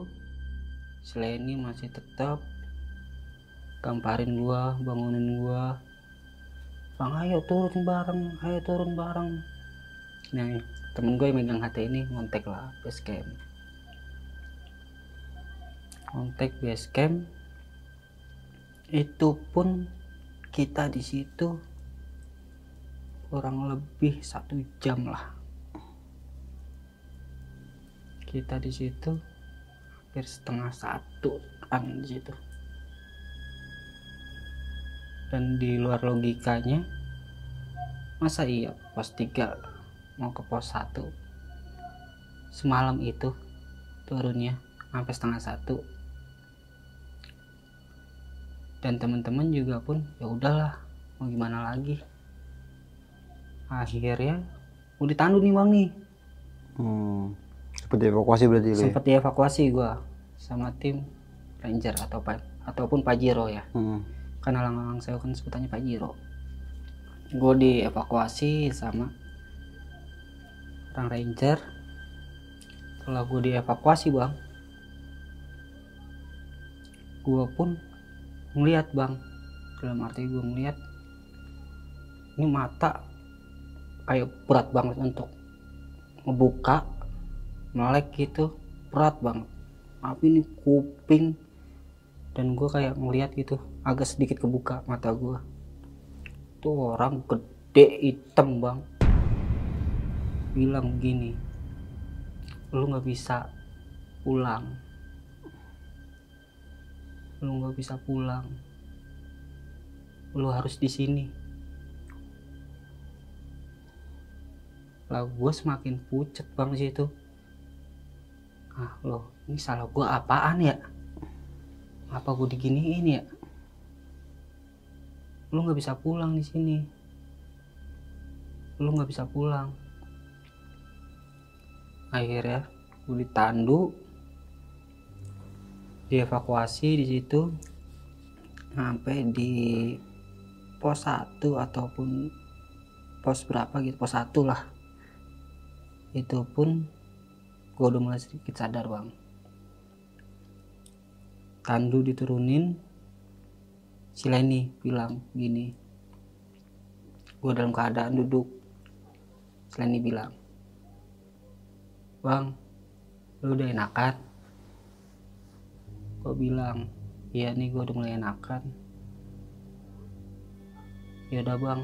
Si Leni masih tetap gamparin gue bangunin gue bang ayo turun bareng ayo turun bareng. Nah temen gue yang megang hati ini ngontek lah base camp kontak base camp itu pun kita di situ kurang lebih satu jam lah. Kita di situ hampir setengah satu kan di situ dan di luar logikanya masa iya pos 3 mau ke pos 1 semalam itu turunnya sampai setengah satu dan teman-teman juga pun ya udahlah mau gimana lagi akhirnya udah ditandu nih bang nih Hmm. Seperti evakuasi berarti lu ya? sempat dievakuasi gua sama tim ranger atau ataupun pajero ya Hmm. Karena lang saya kan sebutannya pajero gue dievakuasi sama orang ranger. Setelah gue dievakuasi bang gue pun ngeliat bang. Dalam arti gue ngeliat ini mata kayak berat banget untuk ngebuka melek gitu. Berat banget. Tapi ini kuping dan gue kayak ngeliat gitu agak sedikit kebuka mata gue tuh orang gede hitam bang. Bilang gini lu nggak bisa pulang. Lu nggak bisa pulang. Lu harus di sini. Lah gue semakin pucet bang situ. Ah loh ini salah gue apaan ya? Apa gue diginiin ya lu nggak bisa pulang di sini. Lu nggak bisa pulang. Akhirnya gue ditandu. Dievakuasi di situ. Sampai di pos 1 ataupun pos berapa gitu pos 1 lah. Itu pun gue udah mulai sedikit sadar bang. Tandu diturunin si Leni bilang gini gue dalam keadaan duduk. Si Leni bilang bang lu udah enakan? Gue bilang iya nih gue udah mulai enakan. Ya udah bang.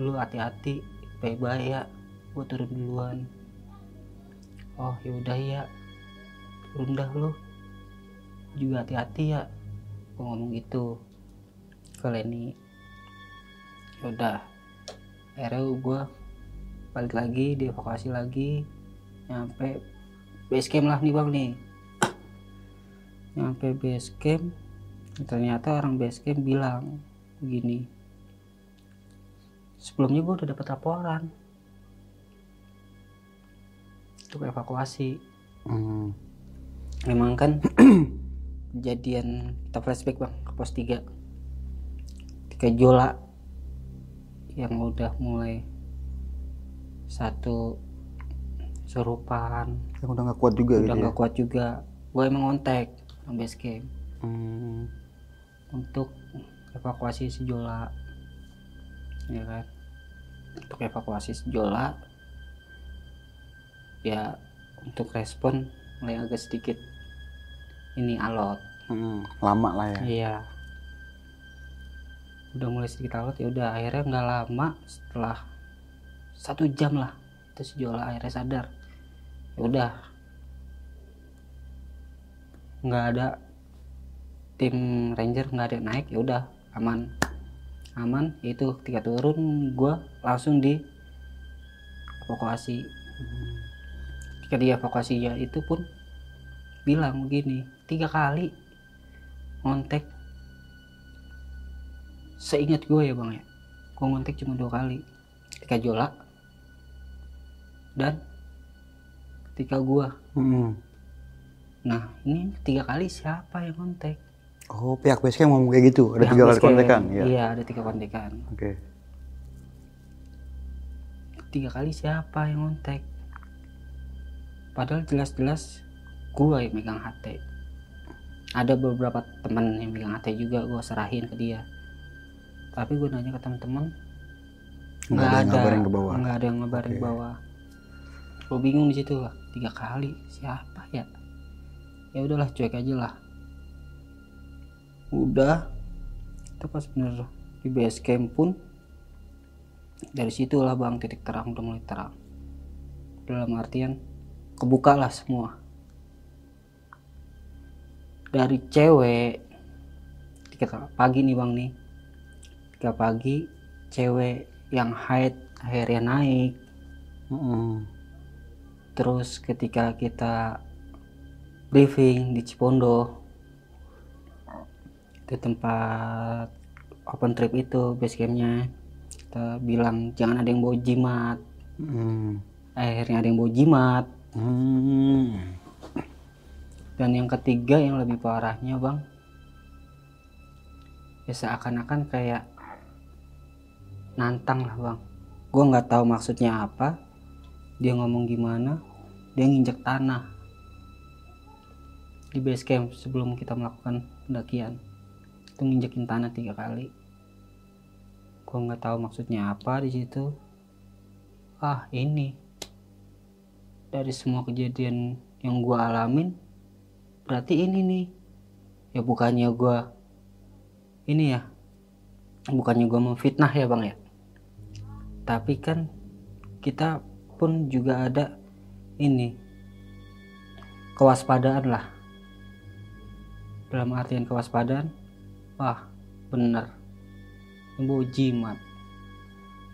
Lu hati-hati bye ya. Gue turun duluan. Oh yaudah ya. Turun dah lu. Juga hati-hati ya gue ngomong gitu ke Leni yaudah akhirnya gue balik lagi dievakuasi lagi nyampe base camp lah nih bang nih. Nyampe base camp ternyata orang base camp bilang begini sebelumnya gue udah dapat laporan untuk evakuasi. Hmm. memang kan kejadian kita flashback bang ke pos 3 ketika Jola yang udah mulai satu serupan Yang udah nggak kuat juga udah gitu ya? nggak kuat juga. Gue emang kontak sama base camp Hmm. untuk evakuasi si Jola ya kan? Untuk evakuasi si Jola ya untuk respon mulai agak sedikit ini alot. Hmm. Lama lah ya. iya. Udah mulai sedikit alot ya udah akhirnya nggak lama setelah satu jam lah terus si Jola akhirnya sadar. Ya udah. Nggak ada tim ranger nggak ada naik ya udah aman. Aman itu ketika turun gua langsung di evakuasi. Ketika di evakuasi ya itu pun bilang begini tiga kali ngontek seingat gue ya bang ya gue ngontek cuma dua kali ketika Jola dan ketika gua Hmm. nah ini tiga kali siapa yang kontak Oh, pihak basecamp ngomong kayak gitu. Ada Pihak tiga kali kontekan. Ya. iya ada tiga kontekan Oke. tiga kali siapa yang kontak padahal jelas-jelas gua yang megang HT ada beberapa teman yang megang HT juga gua serahin ke dia. Tapi gue nanya ke teman-teman Nggak ada yang ngabarin ke bawah. nggak ada yang ngabarin ke Oke. bawah. Gue bingung di situ lah tiga kali siapa ya? Ya udahlah cuek aja lah. Udah. Itu pas bener di base camp pun dari situlah bang titik terang udah mulai terang. Dalam artian kebuka lah semua dari cewek ketika pagi nih bang nih ketika pagi cewek yang haid akhirnya naik Mm-mm. terus ketika kita briefing di Cipondo di tempat open trip itu base campnya kita bilang jangan ada yang bawa jimat Mm. akhirnya ada yang bawa jimat Mm. Dan yang ketiga yang lebih parahnya bang ya seakan-akan kayak nantang lah bang. Gue nggak tahu maksudnya apa dia ngomong gimana dia nginjek tanah di base camp sebelum kita melakukan pendakian. Itu nginjekin tanah tiga kali. Gue nggak tahu maksudnya apa di situ. Ah ini. Dari semua kejadian yang gue alamin berarti ini nih. Ya bukannya gue ini ya bukannya gue memfitnah ya bang ya? Tapi kan kita pun juga ada ini kewaspadaan lah. Dalam artian kewaspadaan wah bener bawa jimat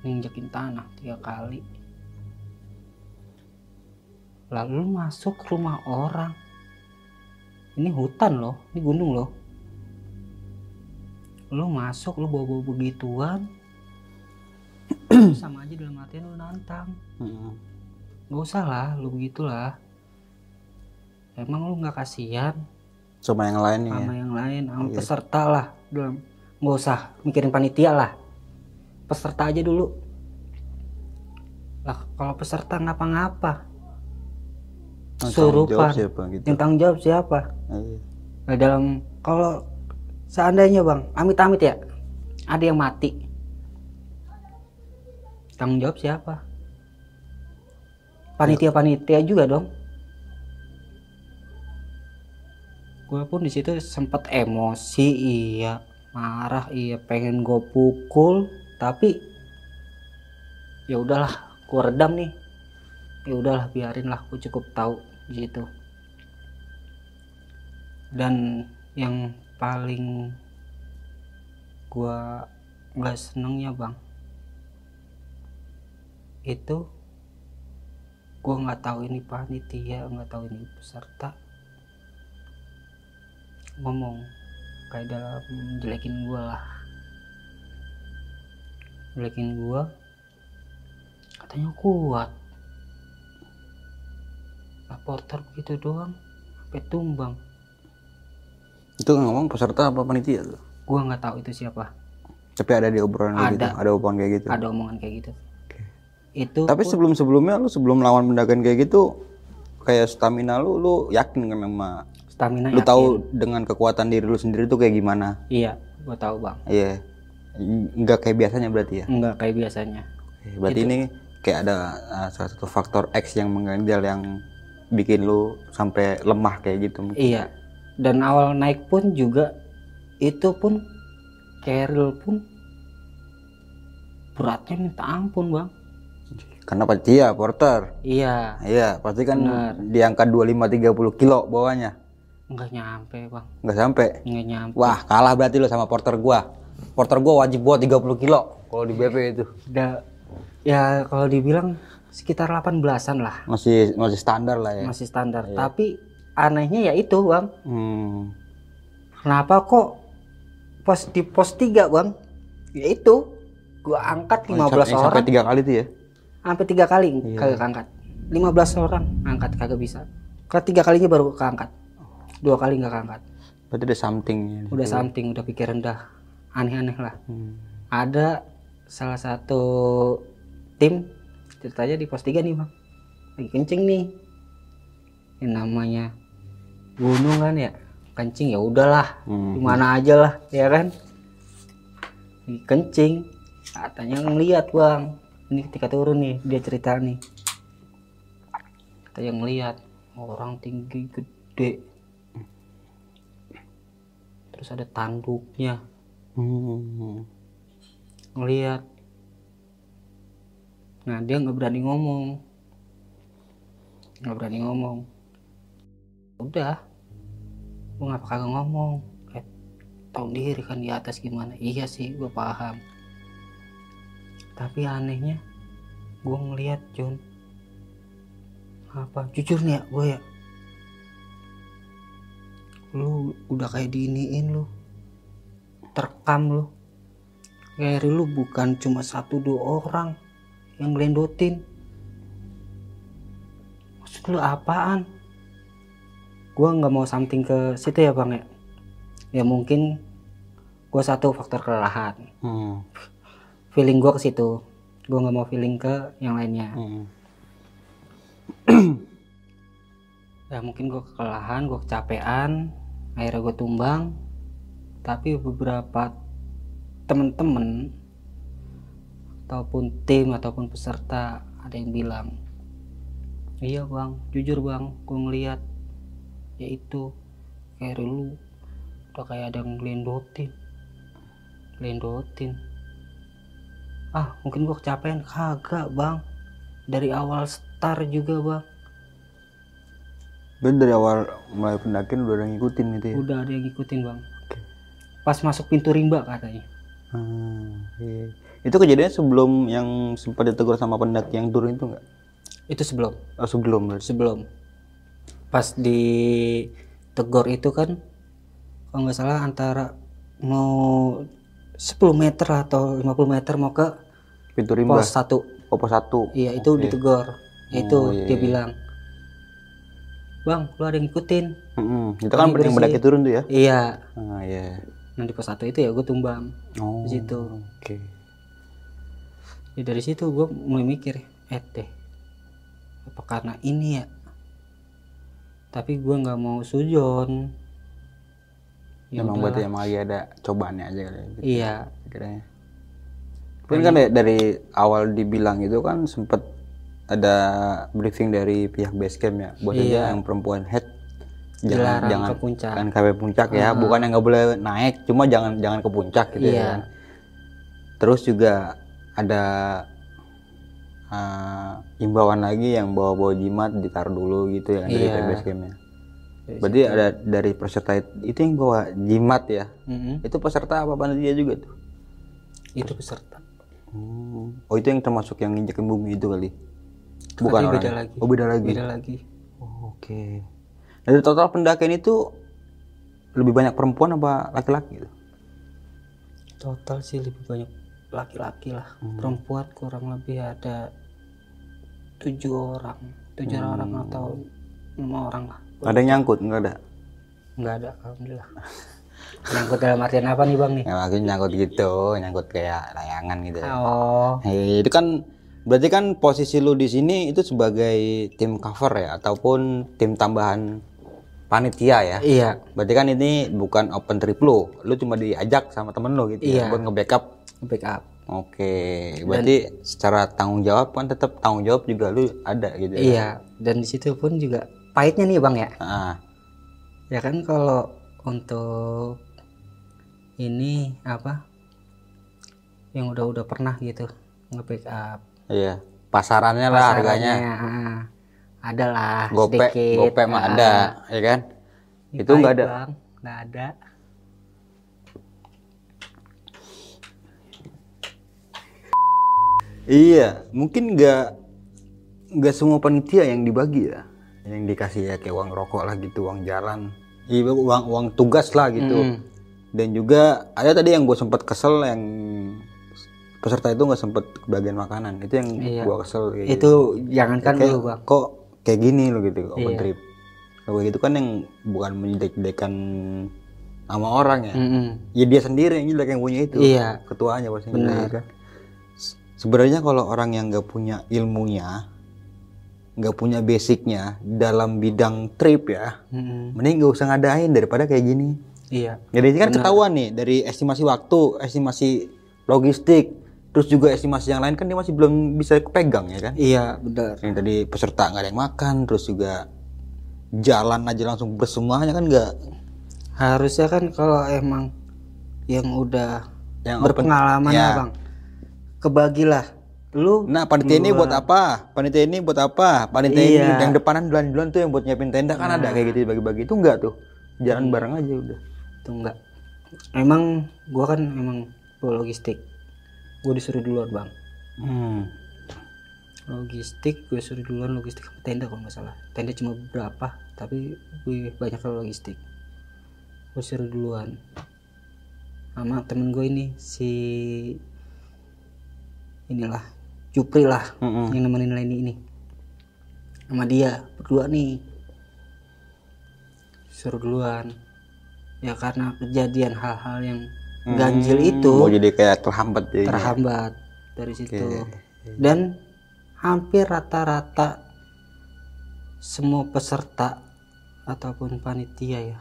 nginjekin tanah tiga kali. Lalu masuk rumah orang ini hutan loh ini gunung loh. Lu masuk lu bawa bawa begituan. Sama aja dalam artian lu nantang. Mm. nggak usah lah lu begitulah. Emang lu nggak kasihan? Sama yang lain ya. sama yang lain sama Iya. peserta lah. Dalam nggak usah mikirin panitia lah. Peserta aja dulu. Lah kalau peserta ngapa-ngapa Yang tanggung jawab surupan siapa gitu. yang tanggung jawab siapa? Iya. Nah, dalam kalau seandainya bang amit-amit ya ada yang mati. Tanggung jawab siapa? Panitia-panitia juga dong. Gue pun di situ sempet emosi iya. Marah iya. Pengen gue pukul tapi ya udahlah gue redam nih. Ya udahlah biarin lah gue cukup tahu di situ dan yang paling gua nggak senengnya bang itu gua nggak tahu ini panitia nggak tahu ini peserta. Ngomong kayak dalam jelekin gua lah. Jelekin gua katanya kuat porter begitu doang sampai tumbang Itu ngomong peserta apa panitia tuh? gua nggak tahu itu siapa Tapi ada di obrolan gitu. Ada. Ada obrolan kayak gitu. ada omongan kayak gitu itu Tapi sebelum sebelumnya lu sebelum lawan pendakian kayak gitu kayak stamina lu lu yakin kan sama stamina lu yakin. tahu dengan kekuatan diri lu sendiri tuh kayak gimana? iya gua tahu bang Iya. Enggak kayak biasanya berarti ya. nggak kayak biasanya Oke, Berarti ini kayak ada uh, salah satu faktor X yang mengganjal yang bikin lu sampai lemah kayak gitu. iya dan awal naik pun juga itu pun Keril pun beratnya minta ampun bang Karena panitia, porter. iya Iya, pasti kan Benar. di angka 25 30 kilo bawahnya. nggak nyampe bang Nggak sampai. nggak nyampe Wah, kalah berarti lu sama porter gua. Porter gua wajib buat 30 kilo kalau di BP itu. Da- ya kalau dibilang sekitar 18-an lah Masih masih standar lah ya. masih standar tapi anehnya ya itu bang Hmm. kenapa kok pos di pos 3 bang ya itu gua angkat 15 Yang orang sampai tiga kali tuh ya. sampai tiga kali Iya. kagak keangkat 15 orang angkat kagak bisa ketiga kalinya baru keangkat dua kali nggak keangkat Berarti ada something ya. udah something udah pikir rendah aneh-aneh lah Hmm. ada salah satu tim ceritanya di pos 3 nih bang. Lagi kencing nih. Yang namanya gunung kan ya kencing ya udahlah Hmm. di mana aja lah ya kan? Lagi kencing katanya ngeliat bang. Ini ketika turun nih dia cerita nih. Katanya ngeliat orang tinggi gede. Terus ada tanduknya. Hmm. ngeliat nah dia nggak berani ngomong. Nggak berani ngomong. Udah. Lu ngapa kagak ngomong? Eh, tahu diri kan di atas gimana? Iya sih gue paham. Tapi anehnya gue ngeliat John apa? Jujur nih ya gue ya. Lu udah kayak diiniin lu. Terekam lu. Kayak lu bukan cuma satu dua orang yang ngelendotin. Maksud lu apaan? Gua nggak mau something ke situ ya bang ya. Ya mungkin gua satu faktor kelelahan. Hmm. feeling gua ke situ. Gua nggak mau feeling ke yang lainnya. Hmm. ya mungkin gua kelelahan gua kecapean akhirnya gua tumbang. Tapi beberapa temen-temen ataupun tim ataupun peserta ada yang bilang iya bang jujur bang gue ngeliat ya itu kayak lu udah kayak ada yang ngelendotin ngelendotin. Ah mungkin gue kecapean? Kagak bang dari awal start juga bang. Berarti dari awal mulai pendakian udah ada yang ngikutin gitu ya? udah ada yang ngikutin bang. Pas masuk pintu rimba katanya. Hmm, iya. Itu kejadiannya sebelum yang sempat ditegur sama pendaki yang turun itu enggak? itu sebelum Oh, sebelum berarti. sebelum pas di tegor itu kan kalau nggak salah antara mau 10 meter atau 50 meter mau ke Pintu rimba. pos satu Oh, pos satu. iya itu ditegor itu Oh, iya, dia iya. bilang bang lu ada yang ngikutin Mm-mm. Itu kan yang pendaki turun tuh ya? iya Ah, iya. di pos satu itu ya gue tumbang Oh. di situ Oke. Ya dari situ gue mulai mikir eh deh apa karena ini ya tapi gue nggak mau sujon Ya Emang udahlah. berarti emang lagi ada cobaannya aja kali ya, gitu iya kiranya. Tapi kan da- dari awal dibilang itu kan sempet ada briefing dari pihak base camp ya buat Iya. yang perempuan head Dilarang jangan jangan ke puncak. kan KP puncak ya bukan yang nggak boleh naik cuma jangan jangan ke puncak gitu Iya. ya kan. terus juga ada uh, imbauan lagi yang bawa-bawa jimat ditaruh dulu gitu ya dari Iya. pihak base campnya berarti ada dari peserta it- itu yang bawa jimat ya Mm-mm. itu peserta apa panitia juga tuh itu peserta Hmm. Oh itu yang termasuk yang nginjekin bumi itu kali? Bukan Tapi beda orangnya? lagi. Oh beda lagi. beda lagi Oh, Oke. Dari total pendakian itu lebih banyak perempuan apa laki-laki? gitu? total sih lebih banyak laki-laki lah Hmm. perempuan kurang lebih ada tujuh orang tujuh Hmm. orang atau lima orang lah Ada yang nyangkut nggak ada? nggak ada alhamdulillah nyangkut dalam artian apa nih bang nih Ya maksudnya nyangkut gitu, nyangkut kayak layangan gitu. oh Hei, itu kan berarti kan posisi lu di sini itu sebagai tim cover ya ataupun tim tambahan panitia ya. iya Berarti kan ini bukan open trip lu, lu cuma diajak sama temen lu gitu Iya. ya buat nge-backup backup Oke, berarti secara tanggung jawab kan tetap tanggung jawab juga lu ada gitu ya. iya dan di situ pun juga pahitnya nih bang ya Ah, ya kan kalau untuk ini apa yang udah-udah pernah gitu nge-backup iya. Pasarannya lah harganya. ah, ada lah Gope, sedikit gope mah ah. ada, ya kan? Itu nggak ada. Bang. nggak ada Iya, mungkin nggak nggak semua panitia yang dibagi ya, yang dikasih ya kayak uang rokok lah gitu, uang jalan, iya uang uang tugas lah gitu. Mm. Dan juga ada tadi yang gue sempat kesel yang peserta itu nggak sempet bagian makanan, itu yang Iya. gua kesel. kayak itu jangankan kayak, kok kayak gini lo gitu open Iya. trip kalau gitu kan yang bukan menjelek-jelekan nama orang ya Mm-mm. ya dia sendiri yang jelek yang punya itu Iya. ketuanya pasti Benar. gitu kan sebenarnya kalau orang yang nggak punya ilmunya nggak punya basicnya dalam bidang trip ya Mm-mm. mending nggak usah ngadain daripada kayak gini. Iya jadi ini kan ketahuan nih dari estimasi waktu estimasi logistik terus juga estimasi yang lain kan dia masih belum bisa kepegang ya kan? Iya benar. Yang tadi peserta nggak ada yang makan terus juga jalan aja langsung bersemuanya kan nggak harusnya kan kalau emang yang udah yang open berpengalaman Ya. ya. Bang kebagilah. Lu nah panitia ini buat apa? Panitia ini buat apa? Panitia ini Iya. yang depanan duluan-duluan tuh yang buat nyiapin tenda. Kan ada kayak gitu bagi-bagi. Itu enggak tuh? Jalan bareng aja udah. Tuh enggak. Emang gua kan emang logistik. Gua disuruh duluan bang. Hmm. logistik gue suruh duluan logistik sama tenda kalau nggak salah. Tenda cuma berapa tapi gue banyak kalau logistik. Gue suruh duluan. Sama temen gue ini si inilah Jupri lah Mm-mm. yang nemenin Leni ini. Sama dia berdua nih. Suruh duluan. Ya karena kejadian hal-hal yang ganjil itu Mau jadi kayak terhambat jadinya. terhambat dari situ. Dan hampir rata-rata semua peserta ataupun panitia ya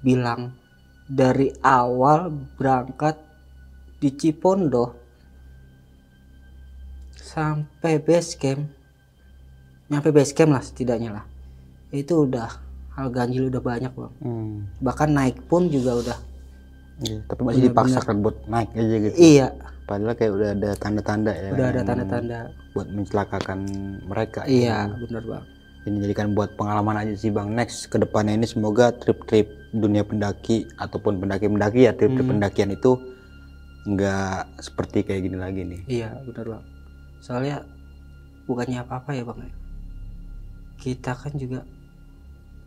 bilang dari awal berangkat di Cipondo sampai base camp nyampe base camp lah setidaknya lah itu udah hal ganjil udah banyak bang Hmm. bahkan naik pun juga udah Iya, tapi masih dipaksakan buat naik aja gitu. iya Padahal kayak udah ada tanda-tanda ya. udah ada tanda-tanda buat mencelakakan mereka. iya bener bang Ini jadikan buat pengalaman aja sih bang. Next ke depannya ini semoga trip-trip dunia pendaki ataupun pendaki-pendaki ya trip-trip pendakian itu nggak seperti kayak gini lagi nih. Iya benar bang. Soalnya bukannya apa-apa ya bang. ya. Kita kan juga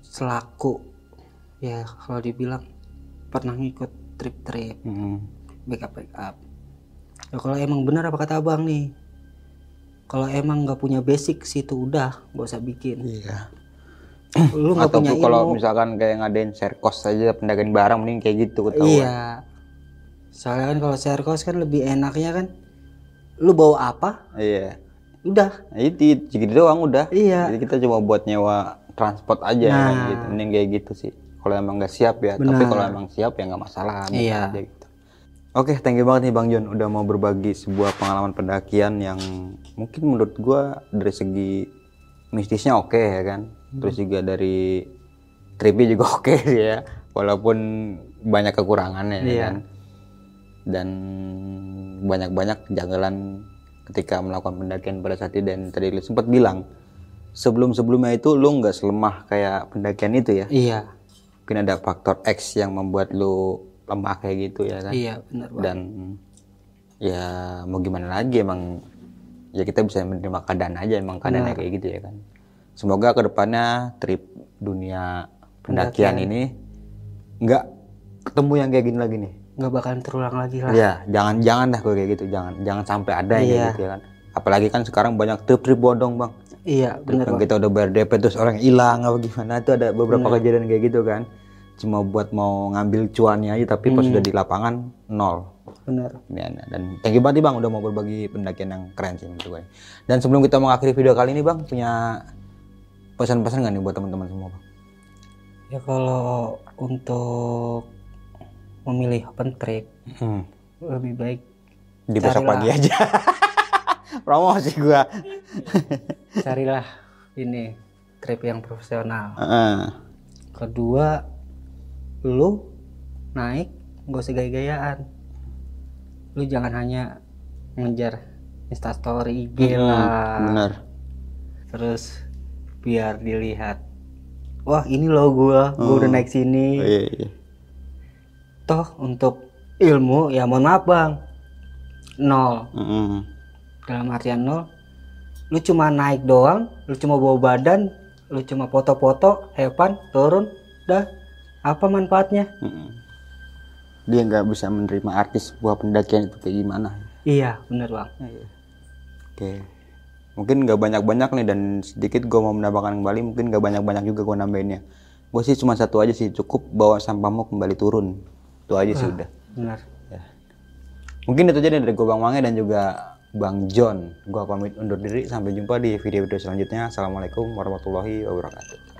selaku ya kalau dibilang pernah ngikut trip-trip Hmm. backup backup. Ya kalau emang benar apa kata abang nih. Kalau emang nggak punya basic situ udah nggak usah bikin. Iya. Lu nggak punya Ataupun kalau ilmu. misalkan kayak ngadain share cost aja pendakian barang mending kayak gitu ketahuan. Iya. Soalnya kan kalau share cost kan lebih enaknya kan. Lu bawa apa? Iya. Udah. Nah, itu gitu doang udah. Iya. Jadi kita cuma buat nyewa transport aja Nah. kan gitu. Mending kayak gitu sih. Kalau emang nggak siap ya. Tapi Benar. kalau emang siap ya nggak masalah. Iya. aja gitu. Oke, thank you banget nih Bang John udah mau berbagi sebuah pengalaman pendakian yang mungkin menurut gua dari segi mistisnya oke ya kan. Terus juga dari tripnya juga oke sih ya. Walaupun banyak kekurangannya ya Iya. kan. Dan banyak-banyak janggalan ketika melakukan pendakian pada saat itu dan tadi lu sempat bilang sebelum-sebelumnya itu lu nggak selemah kayak pendakian itu ya. Iya. Mungkin ada faktor X yang membuat lu lemah kayak gitu ya kan Iya benar bang. dan ya mau gimana lagi emang ya kita bisa menerima keadaan aja emang keadaannya kayak gitu ya kan semoga ke depannya trip dunia pendakian, ini nggak ketemu yang kayak gini lagi nih nggak bakalan terulang lagi lah. ya jangan jangan dah kayak gitu jangan jangan sampai ada Iya. gitu ya kan apalagi kan sekarang banyak trip trip bodong bang Iya benar kita udah bayar DP terus orang hilang apa gimana itu ada beberapa kejadian kayak gitu kan cuma buat mau ngambil cuannya aja tapi pas sudah di lapangan nol benar. Ya, dan thank you banget bang udah mau berbagi pendakian yang keren sih menurut gue. Dan sebelum kita mengakhiri video kali ini bang punya pesan-pesan nggak nih buat teman-teman semua bang? Ya kalau untuk memilih open trip Hmm. lebih baik Di besok Carilah. pagi aja. Promosi gua. carilah ini trip yang profesional. Heeh. Kedua, lu naik nggak usah gaya-gayaan. Lu jangan hanya ngejar instastory IG lah. Bener. Terus biar dilihat. Wah ini loh gua, gua udah naik sini. Oh, iya, iya. Toh untuk ilmu ya mohon maaf bang, nol. Mm-mm. dalam artian nol lu cuma naik doang lu cuma bawa badan lu cuma foto-foto hepan turun dah apa manfaatnya Mm-mm. Dia nggak bisa menerima artis sebuah pendakian itu kayak gimana. iya bener bang Oke. Mungkin nggak banyak-banyak nih dan sedikit gue mau menambahkan kembali. Mungkin nggak banyak-banyak juga gue nambahinnya. Gue sih cuma satu aja sih cukup bawa sampahmu kembali turun. Itu aja sih udah. bener Mungkin itu aja dari gue Bang Mange dan juga Bang John. Gue pamit undur diri. Sampai jumpa di video-video selanjutnya. Assalamualaikum warahmatullahi wabarakatuh.